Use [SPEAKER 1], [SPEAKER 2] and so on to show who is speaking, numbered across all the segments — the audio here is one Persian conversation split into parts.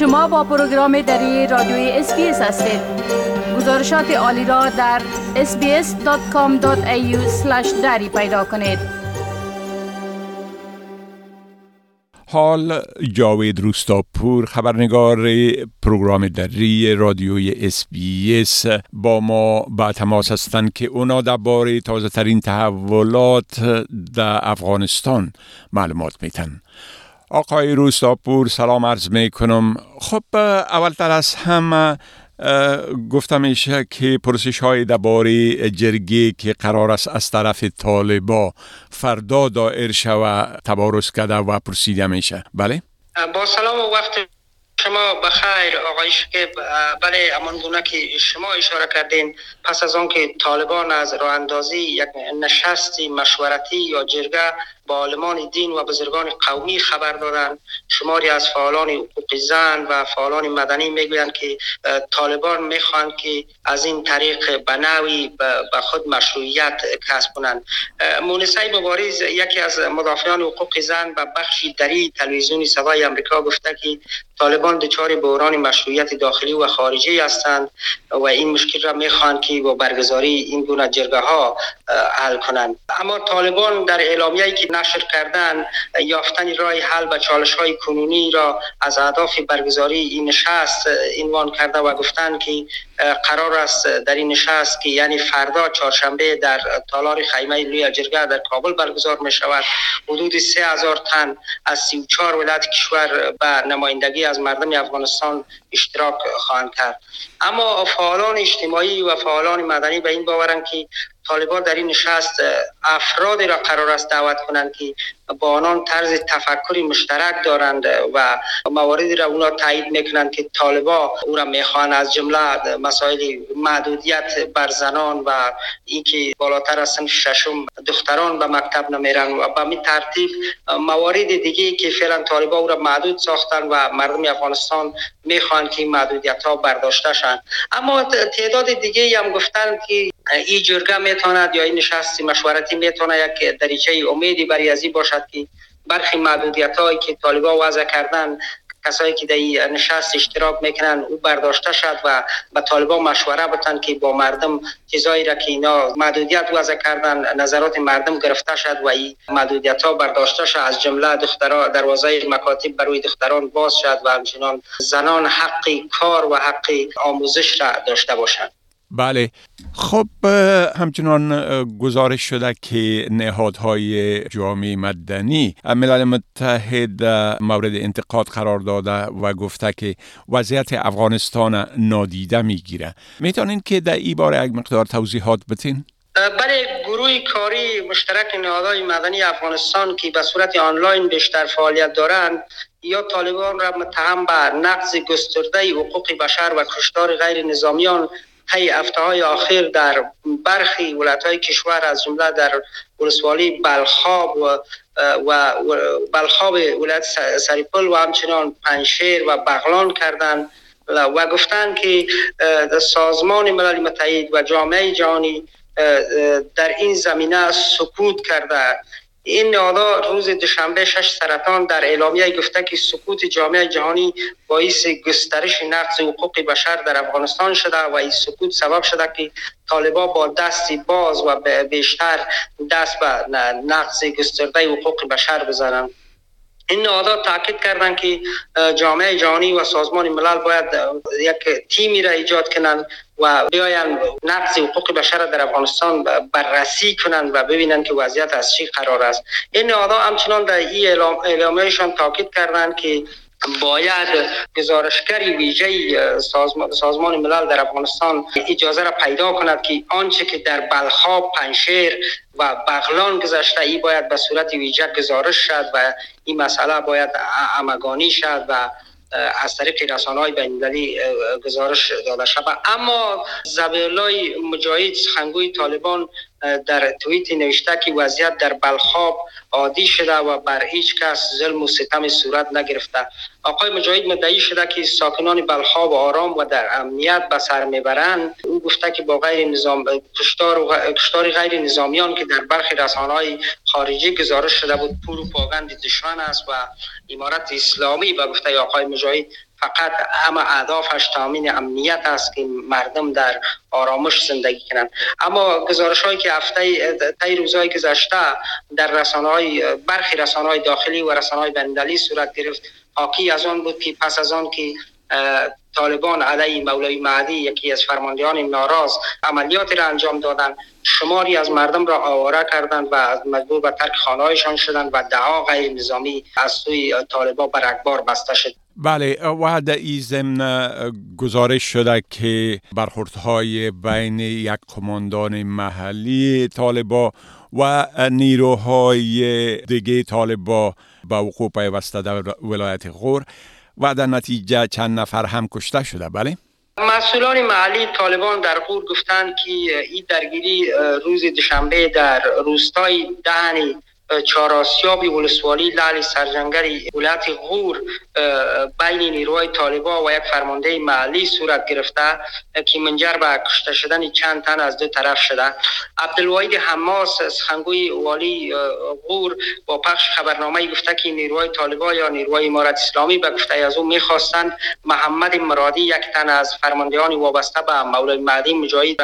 [SPEAKER 1] شما با پروگرام دری رادیوی SBS هستید. گزارشات عالی را در sbs.com.au/dari پیدا کنید.
[SPEAKER 2] حال جاوید روستاپور خبرنگار پروگرام دری رادیوی SBS با ما با تماس هستند که اونا درباره تازه ترین تحولات در افغانستان معلومات میتن آقای روستاپور سلام عرض می کنم خب اولتر از هم گفتم میشه که پرسش های درباره جرگی که قرار است از طرف طالبا فردا دائر شوه تبارز کرده و پرسیده میشه بله؟
[SPEAKER 3] با سلام و وقت شما بخیر آقای شکیب. بله امان گونه که شما اشاره کردین پس از آن که طالبان از راه اندازی یک نشستی مشورتی یا جرگه با عالمان دین و بزرگان قومی خبر دادند شماری از فعالان حقوق زن و فعالان مدنی می‌گویند که طالبان می‌خواهند که از این طریق به نوی به خود مشروعیت کسب کنند. مونسای مبارز یکی از مدافعان حقوق زن و بخشی دری تلویزیونی صدای امریکا گفته که طالبان دچار بحران مشروعیت داخلی و خارجی هستند و این مشکل را می‌خواهند که با برگزاری این گونه جرگه ها حل کنند. اما طالبان در اعلامیه‌ای که نشر کردن یافتن راه حل و چالش های کنونی را از اهداف برگزاری این نشست عنوان کرده و گفتند که قرار است در این نشست که یعنی فردا چهارشنبه در تالار خیمه لوی جرگه در کابل برگزار می شود حدود 3000 تن از 34 ولایت کشور به نمایندگی از مردم افغانستان اشتراک خواهند کرد. اما فعالان اجتماعی و فعالان مدنی به این باورند که طالبان در این نشست افرادی را قرار است دعوت کنند که با آنان طرز تفکری مشترک دارند و مواردی را اونا تایید می‌کنند که طالبا او را می‌خوان از جمله مسائل محدودیت بر زنان و اینکه بالاتر از سن ششم دختران به مکتب نمیرن و به می ترتیب موارد دیگه که فعلا طالبا او را محدود ساختن و مردم افغانستان می‌خوان که این محدودیت ها برداشته شن. اما تعداد دیگه هم گفتن که این جرگه می‌تواند یا این نشست مشورتی می‌تونه یک دریچه امیدی برای ازی باشد که برخی محدودیت هایی که طالبا وضع کردن کسایی که در نشست اشتراک می‌کنن او برداشته شد و به طالبان مشوره بتن که با مردم چیزایی را که اینا محدودیت وضع کردن نظرات مردم گرفته شد و این محدودیت ها برداشته شد. از جمله دختران دروازه مکاتب برای دختران باز شد و همچنان زنان حق کار و حق آموزش را داشته باشند.
[SPEAKER 2] بله خب همچنان گزارش شده که نهادهای جامعه مدنی ملل متحد مورد انتقاد قرار داده و گفته که وضعیت افغانستان نادیده می‌گیره می‌تونین که در این باره یک مقدار توضیحات بتین؟
[SPEAKER 3] بله گروه کاری مشترک نهادهای مدنی افغانستان که به صورت آنلاین بیشتر فعالیت دارند یا طالبان را متهم به نقض گسترده حقوق بشر و کشتار غیر نظامیان طی هفته های آخر در برخی ولایت های کشور از جمله در ولسوالی بلخاب و و بلخاب ولایت سریپل و همچنان پنشیر و بغلان کردند و گفتند که سازمان ملل متحد و جامعه جهانی در این زمینه سکوت کرده این نهادها روز دوشنبه شش سرطان در اعلامیه گفته که سکوت جامعه جهانی باعث گسترش نقض حقوق بشر در افغانستان شده و این سکوت سبب شده که طالبا با دستی باز و بیشتر دست به نقض گسترده حقوق بشر بزنند. این نهادها تاکید کردند که جامعه جهانی و سازمان ملل باید یک تیمی را ایجاد کنند و بیاین نقض حقوق بشر در افغانستان بررسی کنند و ببینند که وضعیت از چی قرار است. این نهادها همچنان در این اعلامیهشان تاکید کردند که باید گزارشگری ویژه سازمان, ملل در افغانستان اجازه را پیدا کند که آنچه که در بلخاب پنشیر و بغلان گذشته ای باید به صورت ویژه گزارش شد و این مسئله باید امگانی شد و از طریق رسانه های گزارش داده شود. اما زبیرالله مجاهد سخنگوی طالبان در توییت نوشته که وضعیت در بلخاب عادی شده و بر هیچ کس ظلم و ستم صورت نگرفته. آقای مجاهد مدعی شده که ساکنان بلخاب آرام و در امنیت به سر می‌برند. او گفته که با غیر نظام کشتار غیر نظامیان که در برخی رسانه های خارجی گزارش شده بود پول و پاگند دشمن است و امارت اسلامی. و گفته آقای مجاهد فقط اما اهدافش تامین امنیت است که مردم در آرامش زندگی کنند. اما گزارش هایی که هفته طی روزهای گذشته در رسانه های برخی رسانه های داخلی و رسانه های بندلی صورت گرفت. حاکی از آن بود که پس از آن که طالبان علیه مولوی معدی یکی از فرماندهان ناراض عملیاتی را انجام دادند. شماری از مردم را آواره کردند و از مجبور به ترک خانهایشان شدند و دعا غیر نظامی از سوی طالبان بر اکبار بسته شد.
[SPEAKER 2] بله و در این ضمن گزارش شده که برخوردهای بین یک قماندان محلی طالبا و نیروهای دیگه طالبا به وقوع پیوسته در ولایت غور و در نتیجه چند نفر هم کشته شده بله؟
[SPEAKER 3] مسئولان محلی طالبان در غور گفتند که این درگیری روز دوشنبه در روستای دهنی چهار آسیابی ولسوالی لعل سرجنگری ولایت غور بین نیروهای طالبا و یک فرمانده محلی صورت گرفته که منجر به کشته شدن چند تن از دو طرف شده. عبدالواحد حماس سخنگوی والی غور با پخش خبرنامه گفته که نیروهای طالبا یا نیروهای امارت اسلامی به گفته از او می‌خواستند محمد مرادی یک تن از فرماندهان وابسته به مولای مهدی مجاهد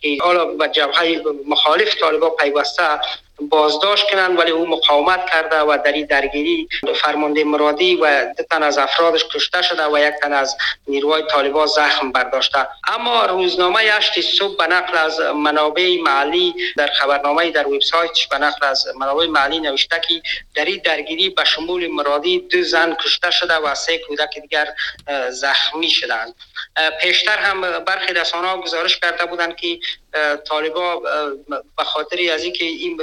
[SPEAKER 3] که حالا به جبهه مخالف طالبا پیوسته بازداشت کنند ولی او مقاومت کرده و در این درگیری فرمانده مرادی و تن از افرادش کشته شده و یک تن از نیروهای طالبان زخم برداشته. اما روزنامه هشت صبح به نقل از منابع محلی در خبرنامه در وبسایتش به نقل از منابع محلی نوشته که در این درگیری به شمول مرادی دو زن کشته شده و سه کودک دیگر زخمی شدند. پیشتر هم برخی رسانه ها گزارش کرده بودند که طالبا به خاطر از اینکه این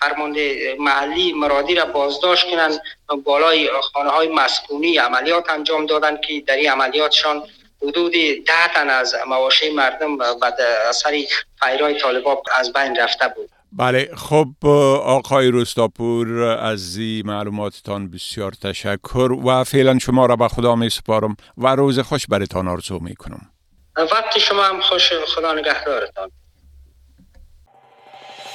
[SPEAKER 3] فرمانده محلی مرادی را بازداشت کنند بالای خانه های مسکونی عملیات انجام دادند که در این عملیاتشان حدود ده تن از مواشی مردم بعد اثر فیرای طالبان از بین رفته بود.
[SPEAKER 2] بله خب آقای روستاپور از این معلوماتتان بسیار تشکر و فعلا شما را به خدا می سپارم و روز خوش برتان آرزو می کنم
[SPEAKER 3] وقت شما هم خوش خدا نگهدارتان.